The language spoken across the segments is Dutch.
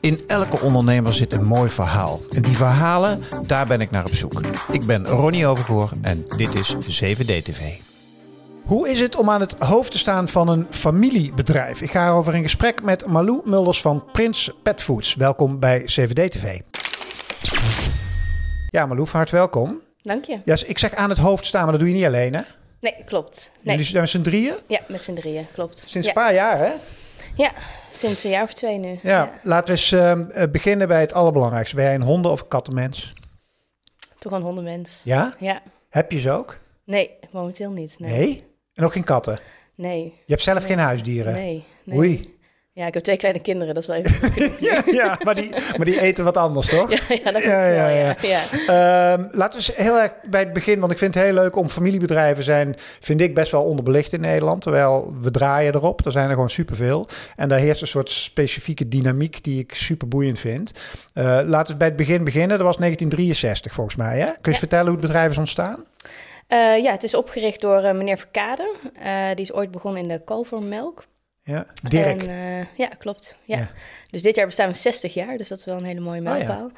In elke ondernemer zit een mooi verhaal. En die verhalen, daar ben ik naar op zoek. Ik ben Ronnie Overgoor en dit is 7D TV. Hoe is het om aan het hoofd te staan van een familiebedrijf? Ik ga erover in gesprek met Malou Mulders van Prins Pet Foods. Welkom bij 7D TV. Ja, Malou, van harte welkom. Dank je. Ja, ik zeg aan het hoofd staan, maar dat doe je niet alleen, hè? Nee, klopt. Nee. Jullie zijn met z'n drieën? Ja, met z'n drieën, klopt. Sinds ja. een paar jaar, hè? Ja, sinds een jaar of twee nu. Ja, laten we eens ehm, beginnen bij het allerbelangrijkste. Ben jij een honden- of kattenmens? Toch een hondenmens. Ja? Ja. Heb je ze ook? Nee, momenteel niet. Nee. Nee? En ook geen katten? Nee. Je hebt zelf geen huisdieren? Nee. nee. Oei. Ja, ik heb twee kleine kinderen, dat is wel even. Ja, ja maar, die, maar die eten wat anders, toch? Ja, ja, dat Ja, ja, wel, ja. ja. Ehm, laten we eens heel erg bij het begin, want ik vind het heel leuk om familiebedrijven zijn, vind ik best wel onderbelicht in Nederland. Terwijl we draaien erop, er zijn er gewoon superveel. En daar heerst een soort specifieke dynamiek die ik super boeiend vind. Eh, laten we bij het begin beginnen. Dat was 1963 volgens mij. Hè? Kun je eens vertellen hoe het bedrijf is ontstaan? Eh, ja, het is opgericht door eh, meneer Verkade. Die is ooit begonnen in de kalvermelk. Ja, Dirk. En, eh, ja, klopt. Ja. Ja. Dus dit jaar bestaan we 60 jaar, dus dat is wel een hele mooie Oh, ja. mijlpaal.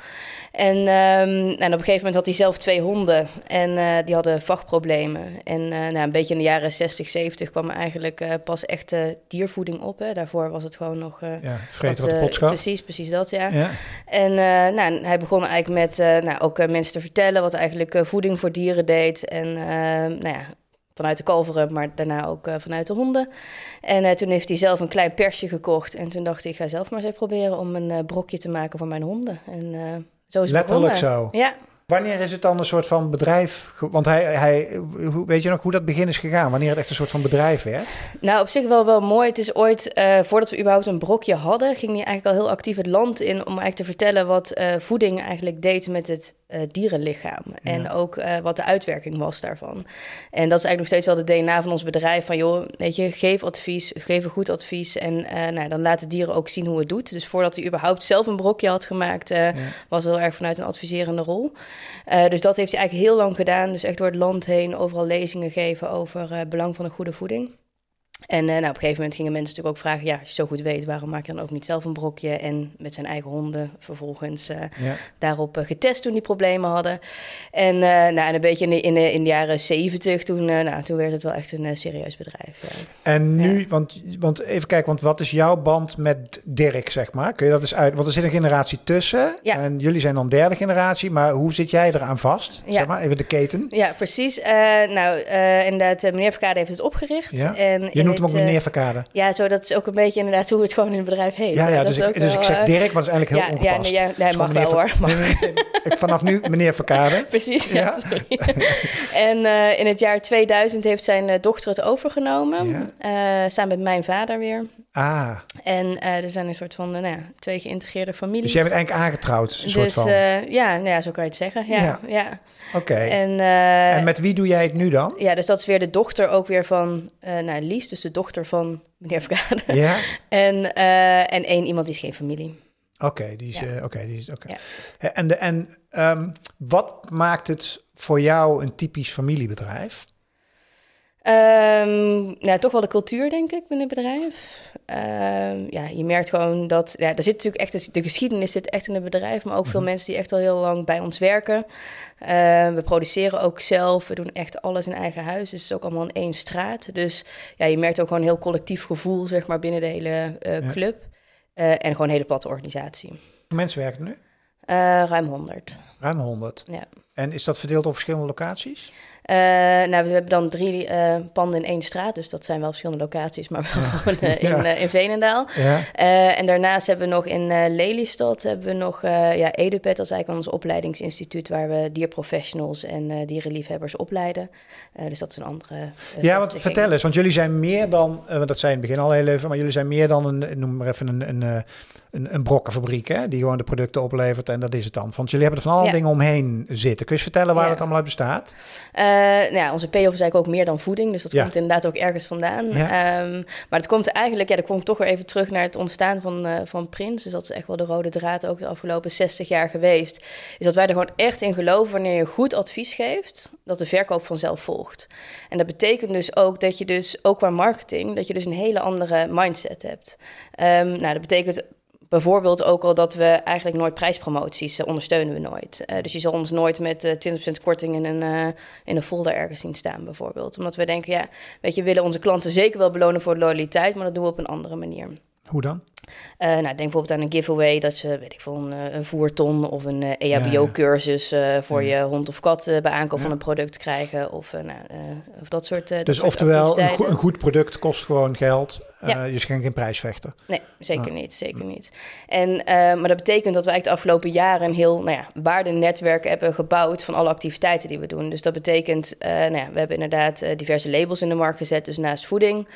En, ehm, en op een gegeven moment had hij zelf twee honden en eh, die hadden vachtproblemen. En eh, nou, een beetje in de jaren 60, 70 kwam eigenlijk pas echte diervoeding op. Hè. Daarvoor was het gewoon nog... ja, vreten wat, de. Precies, precies dat, ja. Ja. En nou, hij begon eigenlijk met nou, ook mensen te vertellen wat eigenlijk voeding voor dieren deed. En eh, nou ja, vanuit de kalveren, maar daarna ook eh, vanuit de honden. En eh, toen heeft hij zelf een klein persje gekocht. En toen dacht ik, ik ga zelf maar eens proberen om een eh, brokje te maken voor mijn honden. En zo is het Letterlijk begonnen. zo. Ja, Wanneer is het dan een soort van bedrijf? Want hij, hij, hoe, weet je nog hoe dat begin is gegaan? Wanneer het echt een soort van bedrijf werd? Nou, op zich wel, wel mooi. Het is ooit, voordat we überhaupt een brokje hadden, ging hij eigenlijk al heel actief het land in om eigenlijk te vertellen wat voeding eigenlijk deed met het eh, dierenlichaam. En ook eh, wat de uitwerking was daarvan. En dat is eigenlijk nog steeds wel de DNA van ons bedrijf. Van joh, weet je, geef advies, geef een goed advies. En eh, nou, dan laten dieren ook zien hoe het doet. Dus voordat hij überhaupt zelf een brokje had gemaakt, eh, was heel erg vanuit een adviserende rol. Dus dat heeft hij eigenlijk heel lang gedaan. Dus echt door het land heen overal lezingen geven over het belang van een goede voeding. En eh, nou, op een gegeven moment gingen mensen natuurlijk ook vragen: ja, als je zo goed weet, waarom maak je dan ook niet zelf een brokje? En met zijn eigen honden vervolgens eh, Ja. daarop eh, getest toen die problemen hadden. En, nou, en een beetje in de, in de, in de jaren zeventig, toen, nou, toen werd het wel echt een serieus bedrijf. Ja. En nu, want, want even kijken, want wat is jouw band met Dirk, zeg maar? Kun je dat eens uit? Want er zit een generatie tussen. Ja. En jullie zijn dan derde generatie, maar hoe zit jij eraan vast? Ja. Zeg maar, even de keten. Ja, precies. Nou, inderdaad, meneer Verkade heeft het opgericht. Ja. En noemt hem ook het, eh, meneer Verkade. Ja, zo, dat is ook een beetje inderdaad hoe het gewoon in het bedrijf heet. Ja, ja, dus is ik, dus ik zeg eh, Dirk, maar dat is eigenlijk heel ja, ja, ongepast. nee, ja, nee, gewoon mag wel, meneer hoor, Nee, nee, nee. ik, vanaf nu meneer Verkade. Precies, Ja? en eh, in het jaar 2000 heeft zijn dochter het overgenomen. samen met mijn vader weer. Ah, En eh, er zijn een soort van eh, nou ja, twee geïntegreerde families. dus jij bent eigenlijk aangetrouwd, een soort Dus van. eh, ja, nou ja, zo kan je het zeggen. Ja, Ja. ja. Oké. En, En met wie doe jij het nu dan? ja, dus dat is weer de dochter ook weer van nou, Lies, dus de dochter van meneer Verkade. Ja? En, en één iemand die is geen familie. Oké, die is. Ja. Oké, die is. Oké. En, de, en ehm, wat maakt het voor jou een typisch familiebedrijf? Ehm, nou, toch wel de cultuur, denk ik, binnen het bedrijf. Ehm, ja, je merkt gewoon dat... Ja, er zit natuurlijk echt... De geschiedenis zit echt in het bedrijf... maar ook veel mensen die echt al heel lang bij ons werken. Ehm, we produceren ook zelf. We doen echt alles in eigen huis. Dus het is ook allemaal in één straat. Dus ja, je merkt ook gewoon een heel collectief gevoel... zeg maar, binnen de hele eh, club. Eh, en gewoon een hele platte organisatie. Hoeveel mensen werken er nu? Eh, ruim 100, Ruim 100. ja. En is dat verdeeld over verschillende locaties? Eh, nou, we hebben dan drie eh, panden in één straat, dus dat zijn wel verschillende locaties, maar wel gewoon eh, in, in Veenendaal. En daarnaast hebben we nog in Lelystad hebben we nog ja, EduPet, dat is eigenlijk ons opleidingsinstituut waar we dierprofessionals en dierenliefhebbers opleiden. Dus dat is een andere. Ja, vestiging. vertel eens, want jullie zijn meer dan, want dat zei in het begin al heel even, maar jullie zijn meer dan een, noem maar even een, een, een, een brokkenfabriek, hè, die gewoon de producten oplevert en dat is het dan. Want jullie hebben er van alle Ja. dingen omheen zitten. Kun je eens vertellen waar Ja. het allemaal uit bestaat? Eh, nou ja, onze payoff is eigenlijk ook meer dan voeding, dus dat komt inderdaad ook ergens vandaan. Ehm, maar het komt eigenlijk, ja, dat komt toch weer even terug naar het ontstaan van, eh, van Prins. Dus dat is echt wel de rode draad ook de afgelopen 60 jaar geweest. Is dat wij er gewoon echt in geloven wanneer je goed advies geeft, dat de verkoop vanzelf volgt. En dat betekent dus ook dat je dus, ook qua marketing, dat je dus een hele andere mindset hebt. Ehm, nou, dat betekent bijvoorbeeld ook al dat we eigenlijk nooit prijspromoties uh, ondersteunen we nooit. Uh, dus je zal ons nooit met uh, 20% korting in een, in een folder ergens zien staan, bijvoorbeeld. Omdat we denken, ja, weet je, we willen onze klanten zeker wel belonen voor loyaliteit, maar dat doen we op een andere manier. Hoe dan? Uh, nou, denk bijvoorbeeld aan een giveaway dat ze, weet ik veel, een, eh, een voerton of een uh, EHBO-cursus uh, voor ja. je hond of kat bij aankoop ja. van een product krijgen. Of, nou, of dat soort. dus dat soort oftewel, een, go een, goed product kost gewoon geld. Ja. je schenkt geen prijsvechter. Nee, zeker niet. Zeker niet. En, maar dat betekent dat we eigenlijk de afgelopen jaren een heel nou ja, waardenetwerk hebben gebouwd van alle activiteiten die we doen. Dus dat betekent, nou ja, we hebben inderdaad diverse labels in de markt gezet. Dus naast voeding.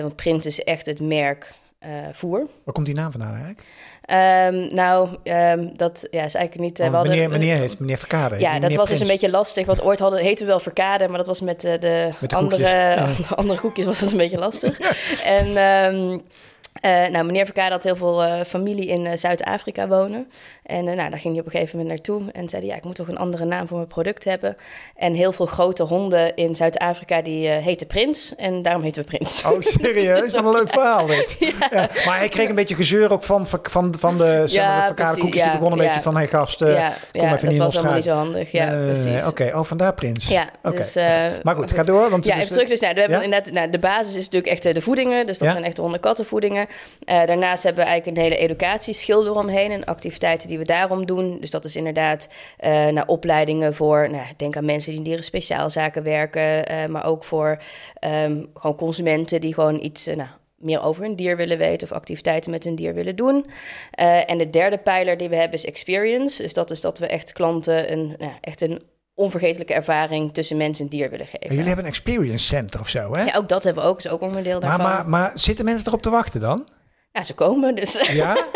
want print is echt het merk uh, voer. Waar komt die naam vandaan eigenlijk? Um, nou, um, dat ja, is eigenlijk niet... Uh, oh, meneer, meneer heeft meneer Verkade. Ja, dat was dus een beetje lastig. Want ooit hadden, heten we wel Verkade, maar dat was met uh, de, met de andere, ja. andere koekjes was het een beetje lastig. en... Um, uh, nou, meneer Verkade had heel veel uh, familie in uh, Zuid-Afrika wonen. En nou, daar ging hij op een gegeven moment naartoe en zei hij, ja, ik moet toch een andere naam voor mijn product hebben. En heel veel grote honden in Zuid-Afrika, die heten Prins. En daarom heten we Prins. Oh, serieus? Dat is wel een leuk verhaal dit. ja. Ja. Maar hij kreeg een beetje gezeur ook van, van, van de, Verkade koekjes. die begonnen een beetje van, hey gast, kom even dat niet was allemaal niet zo handig. Ja, precies. Oké, okay. oh, vandaar Prins. Ja, okay. dus, maar goed, ga door. Want ja, even terug. Dus nou, we hebben inderdaad, nou, de basis is natuurlijk echt de voedingen. Dus dat zijn echt de hondenkattenvoedingen. Uh, daarnaast hebben we eigenlijk een hele educatieschil eromheen en activiteiten die we daarom doen. Dus dat is inderdaad uh, naar opleidingen voor, nou, denk aan mensen die in dieren speciaalzaken werken, uh, maar ook voor um, gewoon consumenten die gewoon iets, nou, meer over hun dier willen weten of activiteiten met hun dier willen doen. En de derde pijler die we hebben is experience. Dus dat is dat we echt klanten een, nou, echt een onvergetelijke ervaring tussen mens en dier willen geven. En jullie hebben een experience center of zo, hè? Ja, ook dat hebben we ook. is ook onderdeel daarvan. Maar, maar, maar zitten mensen erop te wachten dan? Ja, ze komen dus. Ja?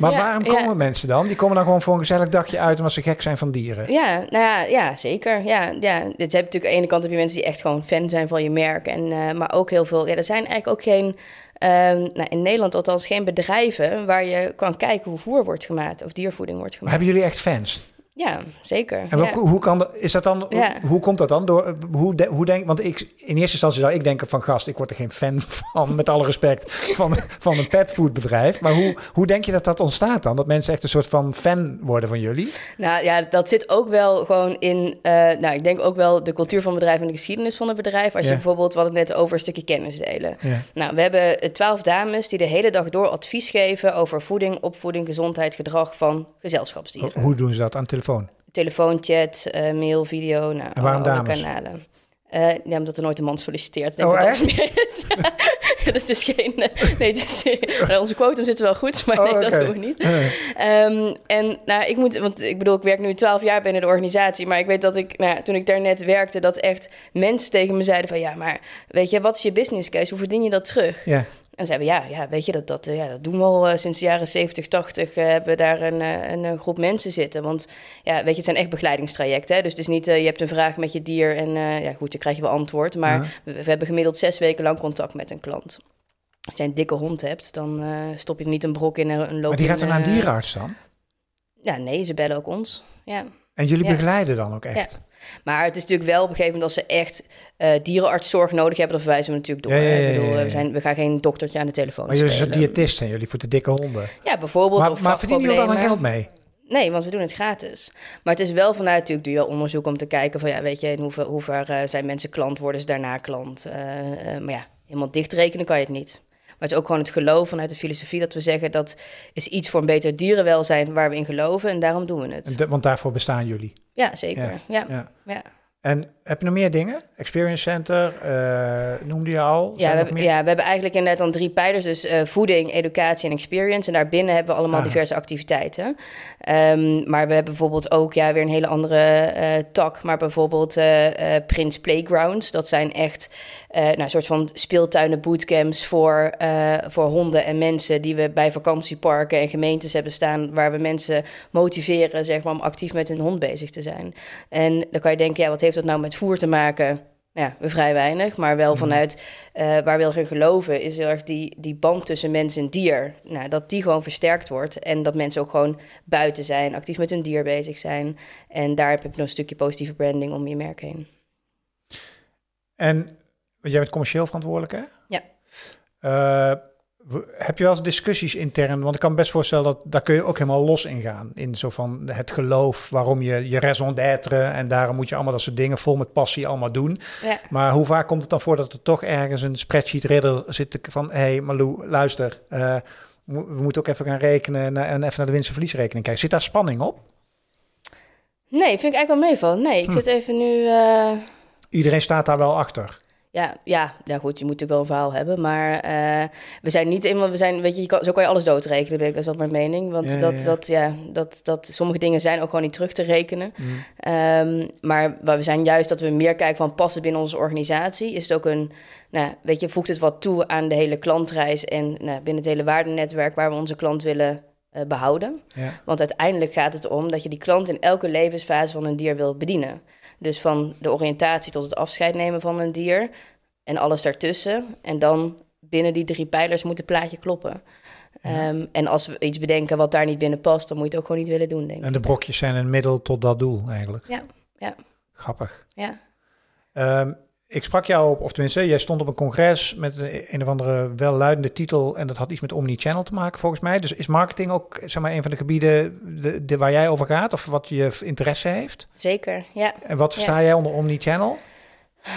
Maar waarom komen mensen dan? Die komen dan gewoon voor een gezellig dagje uit omdat ze gek zijn van dieren. Ja, nou ja, ja zeker. Ja, ja. Dus heb je natuurlijk aan de ene kant heb je mensen die echt gewoon fan zijn van je merk. En, uh, maar ook heel veel... Ja, er zijn eigenlijk ook geen... Um, nou, in Nederland althans geen bedrijven waar je kan kijken hoe voer wordt gemaakt of diervoeding wordt gemaakt. Maar hebben jullie echt fans? Ja, zeker. En ja. hoe, hoe kan dat, is dat dan, ja. hoe, hoe, komt dat dan? Door, hoe, de, hoe denk, want ik, in eerste instantie zou ik denken van gast, ik word er geen fan van, met alle respect, van, van een petfoodbedrijf. Maar hoe, hoe denk je dat dat ontstaat dan? Dat mensen echt een soort van fan worden van jullie? Nou ja, dat zit ook wel gewoon in, uh, nou ik denk ook wel de cultuur van het bedrijf en de geschiedenis van het bedrijf. Als je bijvoorbeeld, wat het net over een stukje kennis delen. Nou, we hebben twaalf dames die de hele dag door advies geven over voeding, opvoeding, gezondheid, gedrag van gezelschapsdieren. Hoe doen ze dat aan telefoon? Telefoonchat, uh, mail, video, nou, en waarom dames? kanalen. Uh, ja, omdat er nooit een man solliciteert. Denk oh, dat echt? Dat is. ja, dus het is geen... Nee, het is, onze quotum zit wel goed, maar oh, nee, okay. dat doen we niet. Um, en nou, ik moet... Want ik bedoel, ik werk nu twaalf jaar binnen de organisatie... maar ik weet dat ik, nou, toen ik daar net werkte... dat echt mensen tegen me zeiden van... ja, maar weet je, wat is je business case? Hoe verdien je dat terug? Ja. En zeiden we, ja, ja weet je, dat, dat, ja, dat doen we al uh, sinds de jaren 70, 80. Uh, hebben we daar een, uh, een groep mensen zitten. Want ja, weet je, het zijn echt begeleidingstrajecten. Hè? Dus het is niet, je hebt een vraag met je dier en ja, goed, dan krijg je wel antwoord. Maar ja. we, we, hebben gemiddeld zes weken lang contact met een klant. Als jij een dikke hond hebt, dan stop je niet een brok in een loop. Maar die gaat dan naar een dierenarts dan? Ja, nee, ze bellen ook ons. Ja. En jullie ja. begeleiden dan ook echt? Ja. Maar het is natuurlijk wel op een gegeven moment als ze echt uh, dierenartszorg nodig hebben, dan verwijzen we natuurlijk door. Ja, ja, ja, ik bedoel, we, zijn, we gaan geen doktertje aan de telefoon. Maar jullie zijn diëtist zijn jullie voor de dikke honden. Ja, bijvoorbeeld. Maar, of maar verdienen jullie dan geld mee? Nee, want we doen het gratis. Maar het is wel vanuit natuurlijk je onderzoek om te kijken van ja, weet je, in hoever, hoever uh, zijn mensen klant, worden ze daarna klant. Uh, maar ja, helemaal dichtrekenen kan je het niet. Maar het is ook gewoon het geloof vanuit de filosofie dat we zeggen dat is iets voor een beter dierenwelzijn waar we in geloven en daarom doen we het. De, want daarvoor bestaan jullie. Ja, zeker. Ja. ja. ja. En heb je nog meer dingen? Experience Center, uh, noemde je al. Ja we, hebben, ja, we hebben eigenlijk inderdaad dan drie pijlers. Dus uh, voeding, educatie en experience. En daarbinnen hebben we allemaal ah. diverse activiteiten. Um, maar we hebben bijvoorbeeld ook ja, weer een hele andere uh, tak. Maar bijvoorbeeld Prins Playgrounds. Dat zijn echt nou, een soort van speeltuinen, bootcamps voor, voor honden en mensen... die we bij vakantieparken en gemeentes hebben staan... waar we mensen motiveren zeg maar, om actief met hun hond bezig te zijn. En dan kan je denken, ja, wat heeft dat nou met voer te maken? Ja, vrij weinig, maar wel vanuit uh, waar we in geloven, is heel erg die, die band tussen mens en dier. Nou, dat die gewoon versterkt wordt en dat mensen ook gewoon buiten zijn, actief met hun dier bezig zijn. En daar heb je nog een stukje positieve branding om je merk heen. En jij bent commercieel verantwoordelijk, hè? Ja. Uh, We- Heb je wel eens discussies intern? Want ik kan me best voorstellen dat daar kun je ook helemaal los in gaan. In zo van het geloof, waarom je je raison d'être en daarom moet je allemaal dat soort dingen vol met passie allemaal doen. Ja. Maar hoe vaak komt het dan voor dat er toch ergens een spreadsheet ridder zit van... hé hey Malou, luister, eh, we moeten ook even gaan rekenen en even naar de winst- en verliesrekening kijken. Zit daar spanning op? Nee, vind ik eigenlijk wel meevallen. Nee, ik Hm. zit even nu... eh, Iedereen staat daar wel achter. Ja, ja, ja, goed, je moet natuurlijk wel een verhaal hebben. Maar eh, we zijn niet eenmaal, we zijn, weet je, je kan, zo kan je alles doodrekenen, ben ik, dat is wel mijn mening. Want Ja, dat, ja. dat, ja, dat, dat, sommige dingen zijn ook gewoon niet terug te rekenen. Mm. Ehm, maar waar we zijn juist dat we meer kijken van passen binnen onze organisatie. Is het ook een, nou, weet je, voegt het wat toe aan de hele klantreis en nou, binnen het hele waardenetwerk waar we onze klant willen eh, behouden. Ja. Want uiteindelijk gaat het om dat je die klant in elke levensfase van een dier wil bedienen. Dus van de oriëntatie tot het afscheid nemen van een dier en alles daartussen. En dan binnen die drie pijlers moet het plaatje kloppen. Ehm, en als we iets bedenken wat daar niet binnen past, dan moet je het ook gewoon niet willen doen, denk ik. En de brokjes zijn een middel tot dat doel eigenlijk. Ja, ja. Grappig. Ja, Ehm, ik sprak jou op, of tenminste, jij stond op een congres met een, een of andere welluidende titel en dat had iets met omnichannel te maken volgens mij. Dus is marketing ook zeg maar een van de gebieden de, de, waar jij over gaat of wat je interesse heeft? zeker. Ja. En wat versta jij onder omnichannel?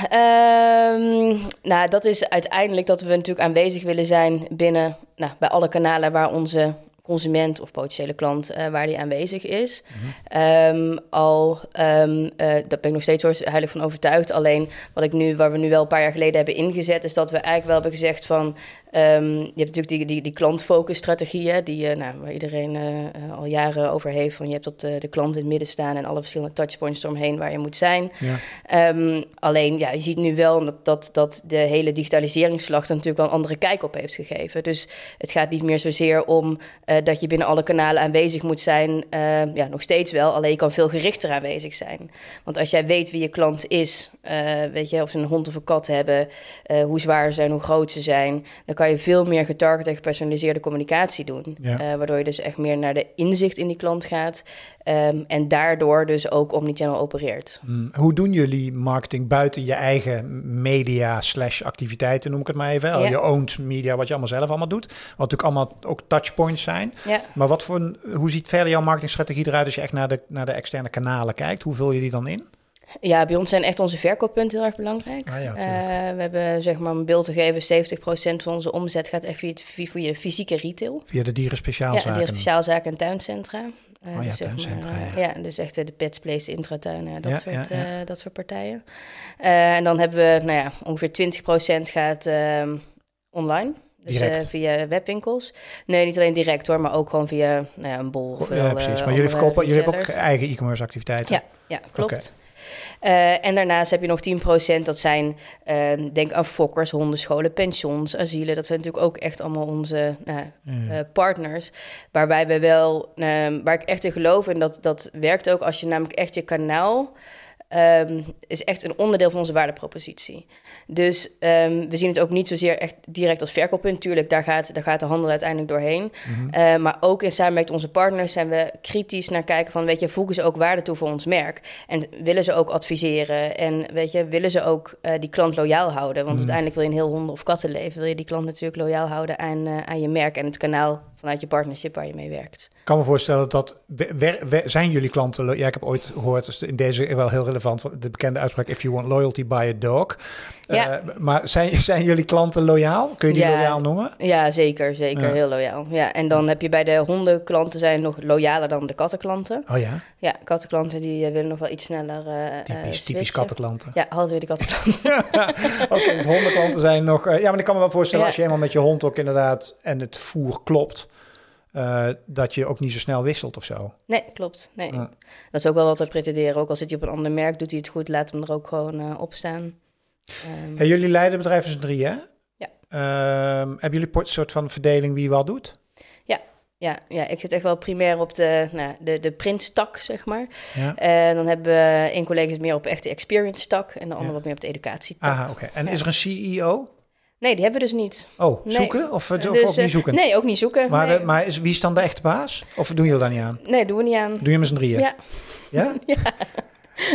Ehm, nou, dat is uiteindelijk dat we natuurlijk aanwezig willen zijn binnen, nou, bij alle kanalen waar onze consument of potentiële klant, eh, waar die aanwezig is. Ehm, al, ehm, eh, daar ben ik nog steeds hoor, heilig van overtuigd. Alleen wat ik nu, waar we nu wel een paar jaar geleden hebben ingezet, is dat we eigenlijk wel hebben gezegd van, ehm, je hebt natuurlijk die, die, die klantfocus-strategieën, die, eh, nou, waar iedereen eh, eh, al jaren over heeft. Van je hebt dat, de klant in het midden staan en alle verschillende touchpoints eromheen waar je moet zijn. Ja. Ehm, alleen, ja, je ziet nu wel dat, dat, dat de hele digitaliseringsslag er natuurlijk wel een andere kijk op heeft gegeven. Dus het gaat niet meer zozeer om dat je binnen alle kanalen aanwezig moet zijn. Ehm, ja, nog steeds wel, alleen je kan veel gerichter aanwezig zijn. Want als jij weet wie je klant is, weet je, of ze een hond of een kat hebben, hoe zwaar ze zijn, hoe groot ze zijn, dan kan je veel meer getarget en gepersonaliseerde communicatie doen. Ja. Eh, waardoor je dus echt meer naar de inzicht in die klant gaat. ehm, en daardoor dus ook omnichannel opereert. Hmm, Hoe doen jullie marketing buiten je eigen media slash activiteiten, noem ik het maar even. Ja. Je owned media, wat je allemaal zelf allemaal doet. Wat natuurlijk allemaal ook touchpoints zijn. Ja. Maar wat voor hoe ziet verder jouw marketingstrategie eruit als je echt naar de, naar de externe kanalen kijkt? Hoe vul je die dan in? Ja, bij ons zijn echt onze verkooppunten heel erg belangrijk. Ah ja, Eh, we hebben zeg maar een beeld te geven, 70% van onze omzet gaat echt via, het, via de fysieke retail. Via de dieren speciaalzaken. Ja, die speciaalzaken en tuincentra. Oh ja, dus zeg tuincentra, maar, ja. ja. dus echt de Pets Place, intratuinen, dat, Ja, soort, ja, eh, dat soort partijen. En dan hebben we, nou ja, ongeveer 20% gaat ehm, online. Dus via webwinkels. Nee, niet alleen direct hoor, maar ook gewoon via nou ja, een bol. Of ja, precies. Maar jullie, verkopen, jullie hebben ook eigen e-commerce activiteiten. Ja, ja klopt. Eh, en daarnaast heb je nog 10%, dat zijn, eh, denk aan fokkers, hondenscholen, pensions, asielen. Dat zijn natuurlijk ook echt allemaal onze nou, eh, partners. Waarbij we wel, eh, waar ik echt in geloof, en dat, dat werkt ook als je namelijk echt je kanaal. Ehm, is echt een onderdeel van onze waardepropositie. Dus ehm, we zien het ook niet zozeer echt direct als verkooppunt. Tuurlijk, daar gaat, daar gaat de handel uiteindelijk doorheen. Mhm. Eh, maar ook in samenwerking met onze partners zijn we kritisch naar kijken van, weet je, voegen ze ook waarde toe voor ons merk? En willen ze ook adviseren? En weet je, willen ze ook eh, die klant loyaal houden? Want Mhm. uiteindelijk wil je een heel honden- of kattenleven, wil je die klant natuurlijk loyaal houden aan, eh, aan je merk en het kanaal vanuit je partnership waar je mee werkt. Ik kan me voorstellen dat, zijn jullie klanten, ja ik heb ooit gehoord, dus in deze wel heel relevant, de bekende uitspraak, if you want loyalty, buy a dog. Ja. Eh, maar zijn, zijn jullie klanten loyaal? Kun je die Ja. loyaal noemen? Ja, zeker, zeker, Ja. heel loyaal. Ja, en dan heb je bij de hondenklanten zijn nog loyaler dan de kattenklanten. Oh ja, Ja, kattenklanten die eh, willen nog wel iets sneller eh, typisch, typisch kattenklanten. Ja, altijd weer de kattenklanten. Oké, dus hondenklanten zijn nog... ja, maar ik kan me wel voorstellen als je eenmaal met je hond ook inderdaad en het voer klopt, dat je ook niet zo snel wisselt of zo. Nee, klopt. Nee. Dat is ook wel wat we pretenderen. Ook al zit hij op een ander merk, doet hij het goed, laat hem er ook gewoon eh, op staan. Ehm, jullie leiden bedrijf als drie, hè? Ja. Ehm, hebben jullie een soort van verdeling wie wat doet? ja, ja, ik zit echt wel primair op de, nou, de, de printstak, zeg maar. Ja. En dan hebben we één collega meer op echt de experience tak en de ander Ja. wat meer op de educatietak. Aha, oké. En Ja. is er een CEO? Nee, die hebben we dus niet. Oh, Nee. zoeken? Of, of Dus, ook eh, niet zoeken? Nee, ook niet zoeken. Maar, nee. de, maar is, wie is dan de echte baas? Of doen jullie daar niet aan? nee, doen we niet aan. Doe je met z'n drieën? Ja, Ja?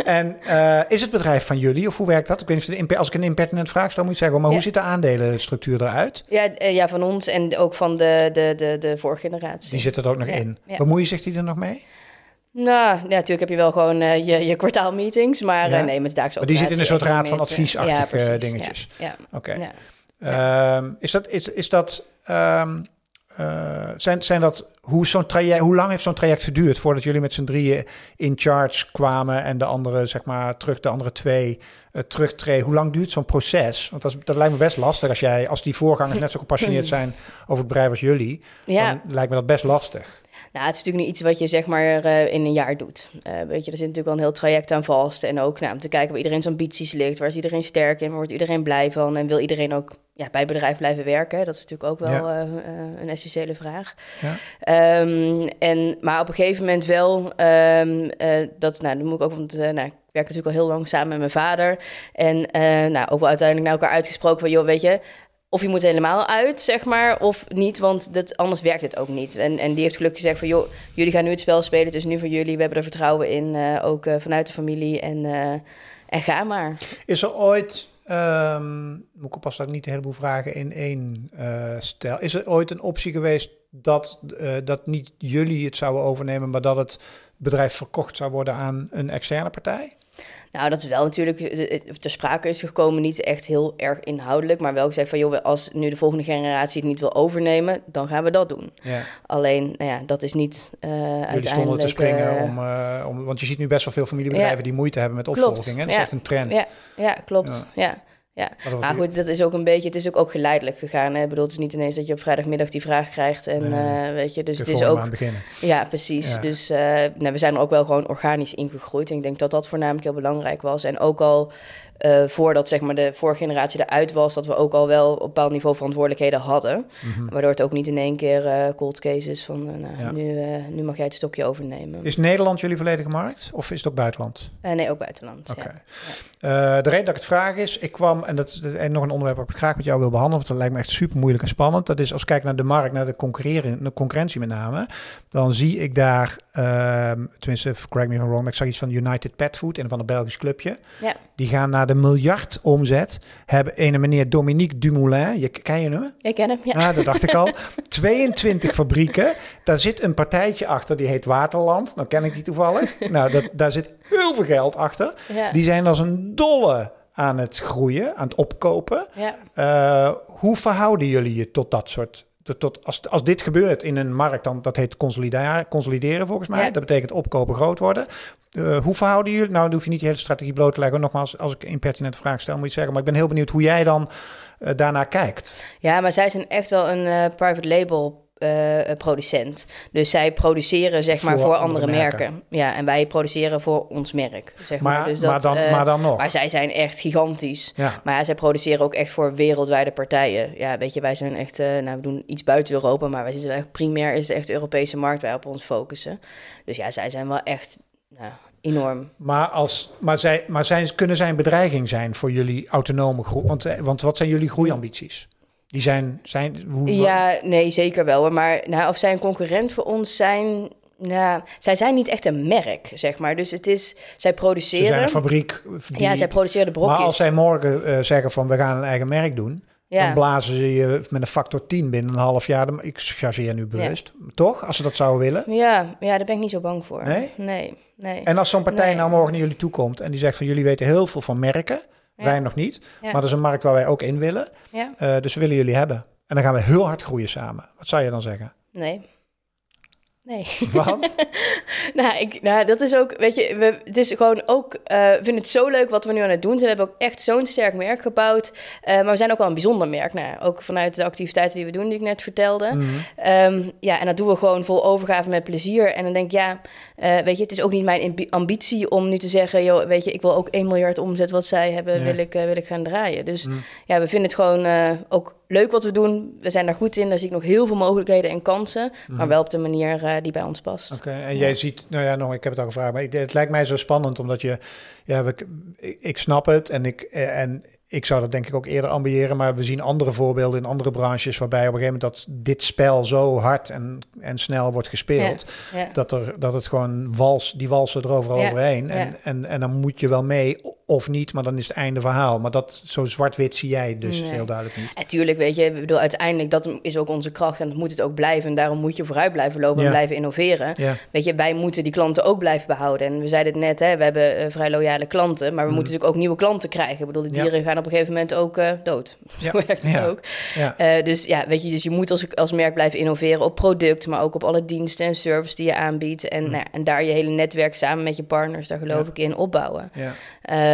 En eh, is het bedrijf van jullie of hoe werkt dat? Ik weet niet of als ik een impertinent vraag stel, moet je zeggen, maar hoe ziet de aandelenstructuur eruit? Ja, eh, ja, van ons en ook van de, de, de, de vorige generatie. Die zit er ook nog Ja, in. ja. Bemoeien zich die er nog mee? Nou, ja, natuurlijk heb je wel gewoon eh, je, je kwartaalmeetings, maar Ja. nee, met Maar die zit in een soort raad van adviesachtige dingetjes. Ja, Oké. Ehm, is dat, is, is dat, ehm, eh, zijn, zijn dat, hoe, zo'n traject, hoe lang heeft zo'n traject geduurd voordat jullie met z'n drieën in charge kwamen en de andere, zeg maar, terug, de andere twee uh, terugtreden? Hoe lang duurt zo'n proces? Want dat, is, dat lijkt me best lastig als jij, als die voorgangers net zo gepassioneerd zijn over het bedrijf als jullie, Ja. dan lijkt me dat best lastig. Nou, het is natuurlijk niet iets wat je zeg maar uh, in een jaar doet. Uh, weet je, er zit natuurlijk al een heel traject aan vast. En ook nou, om te kijken waar iedereen's ambities ligt. Waar is iedereen sterk in? Waar wordt iedereen blij van? En wil iedereen ook ja, bij bedrijf blijven werken? Dat is natuurlijk ook wel ja. uh, een essentiële vraag. Ja. Um, en, maar op een gegeven moment wel, um, dat, nou, dan moet ik ook, want nou, ik werk natuurlijk al heel lang samen met mijn vader. En nou, ook wel uiteindelijk naar elkaar uitgesproken van, joh, weet je, of je moet helemaal uit, zeg maar, of niet, want dat, anders werkt het ook niet. En, en die heeft gelukkig gezegd van, joh, jullie gaan nu het spel spelen, het is nu voor jullie. We hebben er vertrouwen in, ook vanuit de familie en, en ga maar. Is er ooit, um, moet ik oppassen dat ik niet een heleboel vragen in één uh, stel. Is er ooit een optie geweest dat, dat niet jullie het zouden overnemen, maar dat het bedrijf verkocht zou worden aan een externe partij? Nou, dat is wel natuurlijk ter sprake is gekomen, niet echt heel erg inhoudelijk, maar wel gezegd van, joh, als nu de volgende generatie het niet wil overnemen, dan gaan we dat doen. Ja. Alleen, nou ja, dat is niet uh, Jullie uiteindelijk... stonden te springen om, uh, om, want je ziet nu best wel veel familiebedrijven Ja. die moeite hebben met opvolging, Klopt. hè? Dat is echt een trend. Ja, ja klopt. Ja. Ja. Maar maar goed, dat is ook een beetje, het is ook, ook geleidelijk gegaan. Hè? Ik bedoel, het is niet ineens dat je op vrijdagmiddag die vraag krijgt. En Nee, uh, weet je, dus het is ook. Ja, precies. Ja. Dus uh, nou, we zijn er ook wel gewoon organisch ingegroeid. En ik denk dat dat voornamelijk heel belangrijk was. En ook al uh, voordat zeg maar, de vorige generatie eruit was, dat we ook al wel op een bepaald niveau verantwoordelijkheden hadden. Mhm. Waardoor het ook niet in één keer uh, cold cases van uh, nou, Ja. nu, nu mag jij het stokje overnemen. Is Nederland jullie volledige markt of is het ook buitenland? Nee, ook buitenland. Oké. Ja. De reden dat ik het vraag is, ik kwam, en dat is en nog een onderwerp dat ik graag met jou wil behandelen, want dat lijkt me echt super moeilijk en spannend. Dat is als ik kijk naar de markt, naar de, concurreren, de concurrentie met name, dan zie ik daar, uh, tenminste, correct me if I'm wrong, maar ik zag iets van United Pet Food, een van een Belgisch clubje. Ja. Die gaan naar de miljard omzet. Hebben een meneer Dominique Dumoulin, je, ken je hem? Ik ken hem, ja. Ah, dat dacht ik al. 22 fabrieken. Daar zit een partijtje achter, die heet Waterland. Nou ken ik die toevallig. Nou, dat, daar zit heel veel geld achter. Ja. Die zijn als een dolle aan het groeien, aan het opkopen. Ja. Uh, hoe verhouden jullie je tot dat soort... Tot, als, als dit gebeurt in een markt, dan dat heet consolideren, consolideren volgens mij. Ja. Dat betekent opkopen, groot worden. Uh, hoe verhouden jullie? Nou, dan hoef je niet je hele strategie bloot te leggen. Nogmaals, als ik een impertinente vraag stel, moet je zeggen. Maar ik ben heel benieuwd hoe jij dan uh, daarnaar kijkt. Ja, maar zij zijn echt wel een uh, private label uh, producent. Dus zij produceren zeg maar voor, voor andere, andere merken. merken. Ja, en wij produceren voor ons merk. Zeg maar, maar, dus maar, dat, dan, uh, maar dan nog. Maar zij zijn echt gigantisch. Ja. Maar ja, zij produceren ook echt voor wereldwijde partijen. Ja, weet je, wij zijn echt, uh, nou, we doen iets buiten Europa, maar wij zitten echt primair is het echt de Europese markt waar we op ons focussen. Dus ja, zij zijn wel echt nou, enorm. Maar, als, maar, zij, maar zijn, kunnen zij een bedreiging zijn voor jullie autonome groei? Want, eh, want wat zijn jullie groeiambities? Die zijn, zijn hoe, Ja, nee, zeker wel. Maar nou, of zij een concurrent voor ons zijn... Nou, zij zijn niet echt een merk, zeg maar. Dus het is, zij produceren... Ze zijn een fabriek. Die, ja, zij produceren de brokjes. Maar als zij morgen uh, zeggen van we gaan een eigen merk doen... Ja. Dan blazen ze je met een factor 10 binnen een half jaar. Ik chargeer nu bewust. Ja. Toch? Als ze dat zouden willen. Ja, ja, daar ben ik niet zo bang voor. Nee? Nee, nee. En als zo'n partij nee. nou morgen naar jullie toe komt en die zegt van jullie weten heel veel van merken. Ja. Wij nog niet. Maar dat is een markt waar wij ook in willen. Uh, dus we willen jullie hebben. En dan gaan we heel hard groeien samen. Wat zou je dan zeggen? Nee. Nee. Wat? nou, ik, nou, dat is ook, weet je, we, het is gewoon ook, uh, we vinden het zo leuk wat we nu aan het doen zijn. We hebben ook echt zo'n sterk merk gebouwd. Uh, maar we zijn ook wel een bijzonder merk. Nou, ook vanuit de activiteiten die we doen, die ik net vertelde. Mhm. Um, ja, en dat doen we gewoon vol overgave met plezier. En dan denk ik, ja, uh, weet je, het is ook niet mijn ambitie om nu te zeggen, joh, weet je, ik wil ook 1 miljard omzet wat zij hebben, Ja. wil, ik, uh, wil ik gaan draaien. Dus Mhm. ja, we vinden het gewoon uh, ook leuk wat we doen. We zijn daar goed in. Daar zie ik nog heel veel mogelijkheden en kansen. Maar wel op de manier die bij ons past. Oké, en jij ziet, nou ja, nog, ik heb het al gevraagd, maar ik, het lijkt mij zo spannend omdat je, ja, ik, ik snap het en ik, en ik zou dat denk ik ook eerder ambiëren, maar we zien andere voorbeelden in andere branches waarbij op een gegeven moment dat dit spel zo hard en, en snel wordt gespeeld, Ja, ja. dat, er, dat het gewoon wals, die walsen er overal Ja, overheen. En, en, en dan moet je wel mee of niet, maar dan is het einde verhaal. Maar dat zo zwart-wit zie jij dus Nee. heel duidelijk niet. Natuurlijk, weet je, ik bedoel, uiteindelijk dat is ook onze kracht en dat moet het ook blijven. En daarom moet je vooruit blijven lopen Ja. en blijven innoveren. Ja, Weet je, wij moeten die klanten ook blijven behouden. En we zeiden het net, hè, we hebben eh, vrij loyale klanten, maar we moeten natuurlijk ook nieuwe klanten krijgen. Ik bedoel, de Mhm. Ja. dieren gaan op een gegeven moment ook eh, dood. Ja. Zo werkt het ook. Eh, dus ja, weet je, dus je moet als, als merk blijven innoveren op product, maar ook op alle diensten en service die je aanbiedt. En, nou ja, en daar je hele netwerk samen met je partners, daar geloof Mhm. Ik in, opbouwen. ja.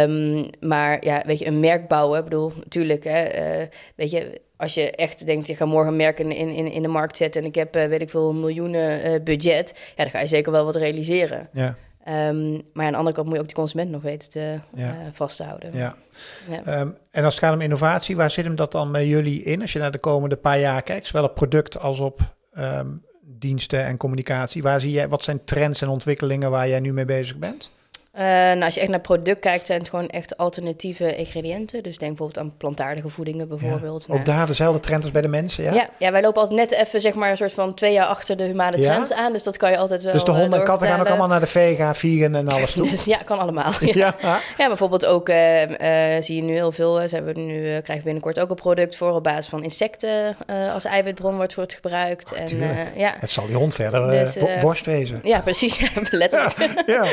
Ehm, maar ja, weet je, een merk bouwen, ik bedoel, natuurlijk, hè, eh, weet je, als je echt denkt, je gaat morgen een merk in, in, in de markt zetten en ik heb, eh, weet ik veel, miljoenen eh, budget, ja, dan ga je zeker wel wat realiseren. ja. Ehm, maar aan de andere kant moet je ook die consument nog weten te Ja. vasthouden. ja. Ja. Ehm, en als het gaat om innovatie, waar zit hem dat dan bij jullie in? Als je naar de komende paar jaar kijkt, zowel op product als op diensten en communicatie. Waar zie jij, wat zijn trends en ontwikkelingen waar jij nu mee bezig bent? Eh, nou, als je echt naar product kijkt, zijn het gewoon echt alternatieve ingrediënten. Dus denk bijvoorbeeld aan plantaardige voedingen bijvoorbeeld. Ook daar dezelfde trend als bij de mensen, ja? Ja? Ja, wij lopen altijd net even zeg maar een soort van twee jaar achter de humane Ja? trends aan. Dus dat kan je altijd wel dus de eh, honden en katten gaan ook allemaal naar de vega, vegan en alles toe? Dus ja, kan allemaal. Ja, ja. bijvoorbeeld ook eh, zie je nu heel veel. Ze hebben nu, krijgen we binnenkort ook een product voor op basis van insecten als eiwitbron wordt, wordt gebruikt. en, tuurlijk. eh, ja. Het zal die hond verder Dus, bo- borst wezen. ja, precies. Letterlijk. Ja.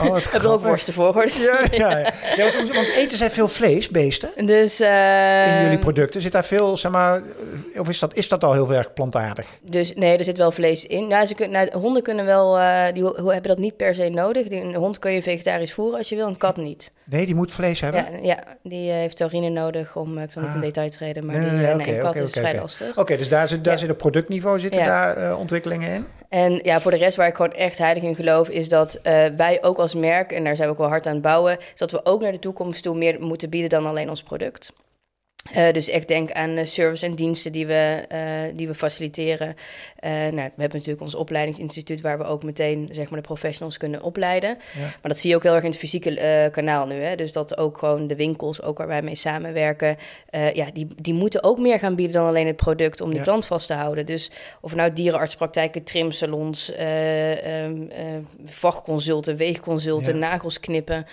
Oh, heb er ook worsten voor. hoor. Dus, Ja, ja, ja. ja want, want eten zij veel vlees, beesten? dus, In jullie producten zit daar veel, zeg maar, eh, of is dat, is dat al heel erg plantaardig? Dus nee, er zit wel vlees in. Ja, ze kunnen, nou, honden kunnen wel, eh, die hebben dat niet per se nodig. Die, een hond kun je vegetarisch voeren als je wil, een kat niet. Nee, die moet vlees hebben. Ja, ja, die eh, heeft taurine nodig om, ik zal niet in Ah. detail treden, maar Nee, die, nee, een kat is vrij lastig. Oké, dus daar, zit, daar zit op productniveau zitten daar ontwikkelingen in? En ja, voor de rest waar ik gewoon echt heilig in geloof, is dat eh, wij ook als merk, en daar zijn we ook wel hard aan het bouwen, is dat we ook naar de toekomst toe meer moeten bieden dan alleen ons product. Eh, dus echt denk aan de service en diensten die we, eh, die we faciliteren. Eh, nou, we hebben natuurlijk ons opleidingsinstituut waar we ook meteen zeg maar, de professionals kunnen opleiden. Ja. Maar dat zie je ook heel erg in het fysieke kanaal nu. Hè? Dus dat ook gewoon de winkels, ook waar wij mee samenwerken, ja, die, die moeten ook meer gaan bieden dan alleen het product om die Ja. klant vast te houden. Dus of nou dierenartspraktijken, trimsalons, eh, ehm, eh, vachtconsulten, weegconsulten, Ja. nagels knippen,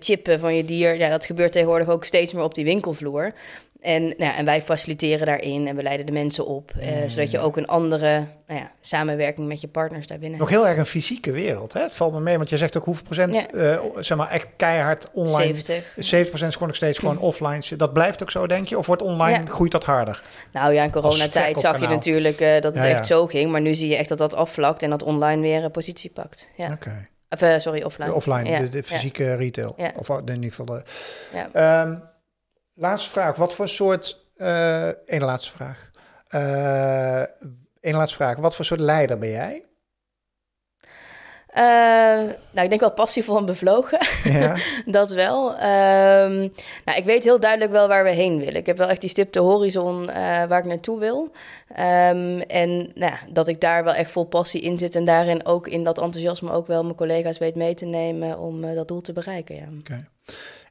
chippen van je dier. Ja, dat gebeurt tegenwoordig ook steeds meer op die winkelvloer. En, nou ja, en wij faciliteren daarin en we leiden de mensen op, eh, Ja, zodat je ook een andere nou ja, samenwerking met je partners daarbinnen Nog heel erg een fysieke wereld. Hè? Het valt me mee, want je zegt ook hoeveel procent, Ja. eh, zeg maar echt keihard online. 70. 70% is gewoon nog steeds gewoon offline. Dat blijft ook zo, denk je? Of wordt online, groeit dat harder? Nou ja, in coronatijd zag je natuurlijk eh, dat het echt zo ging. Maar nu zie je echt dat dat afvlakt en dat online weer een positie pakt. Ja. Of, eh, sorry, offline. De offline, de, fysieke retail. Ja. Of in ieder geval de... Ja. Laatste vraag. Wat voor soort... eh Eén laatste vraag. Eén laatste vraag. Wat voor soort leider ben jij? Eh, nou, ik denk wel passievol en bevlogen. Ja. dat wel. Ehm, nou, ik weet heel duidelijk wel waar we heen willen. Ik heb wel echt die stip de horizon eh, waar ik naartoe wil. Ehm, en nou, ja, dat ik daar wel echt vol passie in zit. En daarin ook in dat enthousiasme ook wel mijn collega's weet mee te nemen om eh, dat doel te bereiken. Ja. Oké.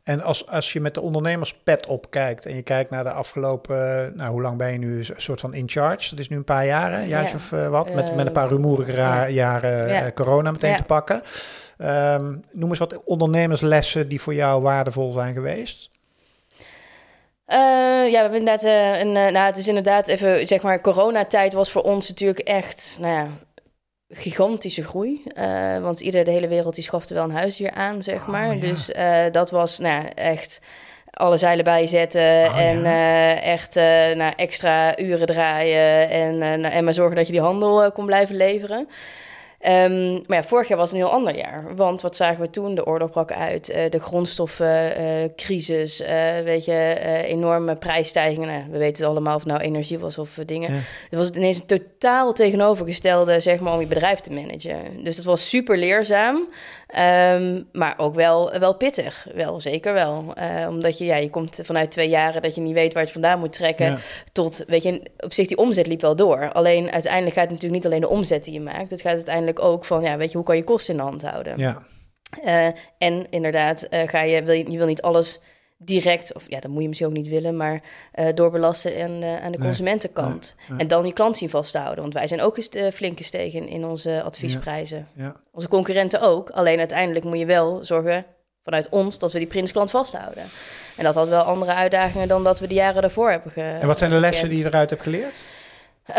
En als, als je met de ondernemerspet opkijkt en je kijkt naar de afgelopen, nou hoe lang ben je nu een soort van in charge? Dat is nu een paar een jaartje Ja. of eh, wat, met, Eh, met een paar rumoerige ra- ja. jaren Ja. eh, corona meteen Ja. te pakken. Ehm, noem eens wat ondernemerslessen die voor jou waardevol zijn geweest. Eh, ja, we hebben inderdaad eh, een. eh, nou, het is inderdaad even zeg maar. Coronatijd was voor ons natuurlijk echt. Nou ja. Gigantische groei. Eh, want ieder, de hele wereld, die schafte wel een huisdier aan, zeg Oh, maar. ja. Dus eh, dat was nou, echt alle zeilen bijzetten. Oh, en eh, echt nou, extra uren draaien. En, nou, en maar zorgen dat je die handel kon blijven leveren. Ehm, maar ja, vorig jaar was een heel ander jaar. Want wat zagen we toen? De oorlog brak uit, eh, de grondstoffencrisis, eh weet je, eh, enorme prijsstijgingen. Nou, we weten het allemaal of het nou energie was of eh, dingen. Ja. Het was ineens een totaal tegenovergestelde, zeg maar, om je bedrijf te managen. Dus dat was super leerzaam, ehm, maar ook wel, wel pittig. Wel, zeker wel. Eh, omdat je, ja, je komt vanuit twee jaren dat je niet weet waar je het vandaan moet trekken Ja. tot, weet je, op zich die omzet liep wel door. Alleen uiteindelijk gaat het natuurlijk niet alleen de omzet die je maakt. Het gaat uiteindelijk ook van, ja, weet je, hoe kan je kosten in de hand houden? Ja. Eh, en inderdaad, eh, ga je, wil je, je wil niet alles direct, of ja, dat moet je misschien ook niet willen, maar uh, doorbelasten aan, uh, aan de consumentenkant. En dan je klant zien vasthouden. Want wij zijn ook eens uh, flink gestegen in onze adviesprijzen. Ja. Ja. Onze concurrenten ook. Alleen uiteindelijk moet je wel zorgen vanuit ons dat we die prinsklant vasthouden. En dat had wel andere uitdagingen dan dat we de jaren daarvoor hebben ge En wat zijn de lessen die je eruit hebt geleerd? Uh,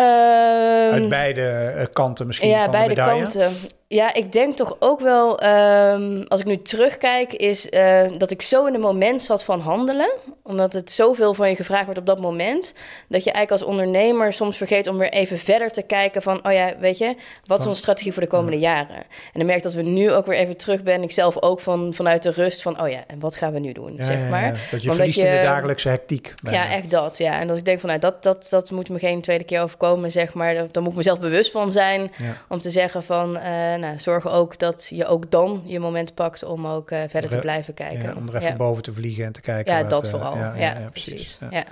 Uit beide kanten misschien ja, van beide de kanten. Ja, ik denk toch ook wel, um, als ik nu terugkijk, is uh, dat ik zo in het moment zat van handelen. Omdat het zoveel van je gevraagd wordt op dat moment. Dat je eigenlijk als ondernemer soms vergeet om weer even verder te kijken van, oh ja, weet je, wat is onze strategie voor de komende jaren? En dan merk ik dat we nu ook weer even terug ben. Ik zelf ook van, vanuit de rust van, oh ja, en wat gaan we nu doen, ja, zeg maar. Ja, ja. Dat je verliest je, in de dagelijkse hectiek. Ja, echt dat, ja. En dat ik denk van, nou, dat, dat, dat moet me geen tweede keer overkomen, zeg maar. Daar moet ik mezelf bewust van zijn om te zeggen van, uh, nou, zorg ook dat je ook dan je moment pakt om ook uh, verder te blijven kijken. Ja, om er even boven te vliegen en te kijken. Ja, wat, dat uh, vooral. Ja, ja precies. Ja.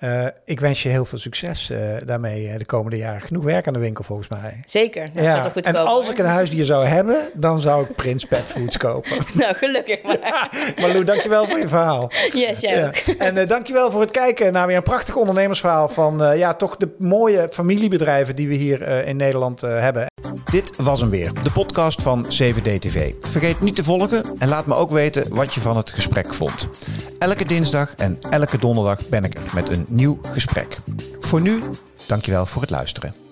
Uh, ik wens je heel veel succes uh, daarmee de komende jaren. Genoeg werk aan de winkel volgens mij. Zeker. Nou, ja. goed en als ik een huisdier zou hebben, dan zou ik Prins Pet Foods kopen. nou, gelukkig maar. Marlou, dankjewel voor je verhaal. Yes, jij ja. ook. En uh, dankjewel voor het kijken naar weer een prachtig ondernemersverhaal van ja, toch de mooie familiebedrijven die we hier in Nederland hebben. Dit was hem weer, de podcast van 7D-TV. Vergeet niet te volgen en laat me ook weten wat je van het gesprek vond. Elke dinsdag en elke donderdag ben ik er met een nieuw gesprek. Voor nu, dankjewel voor het luisteren.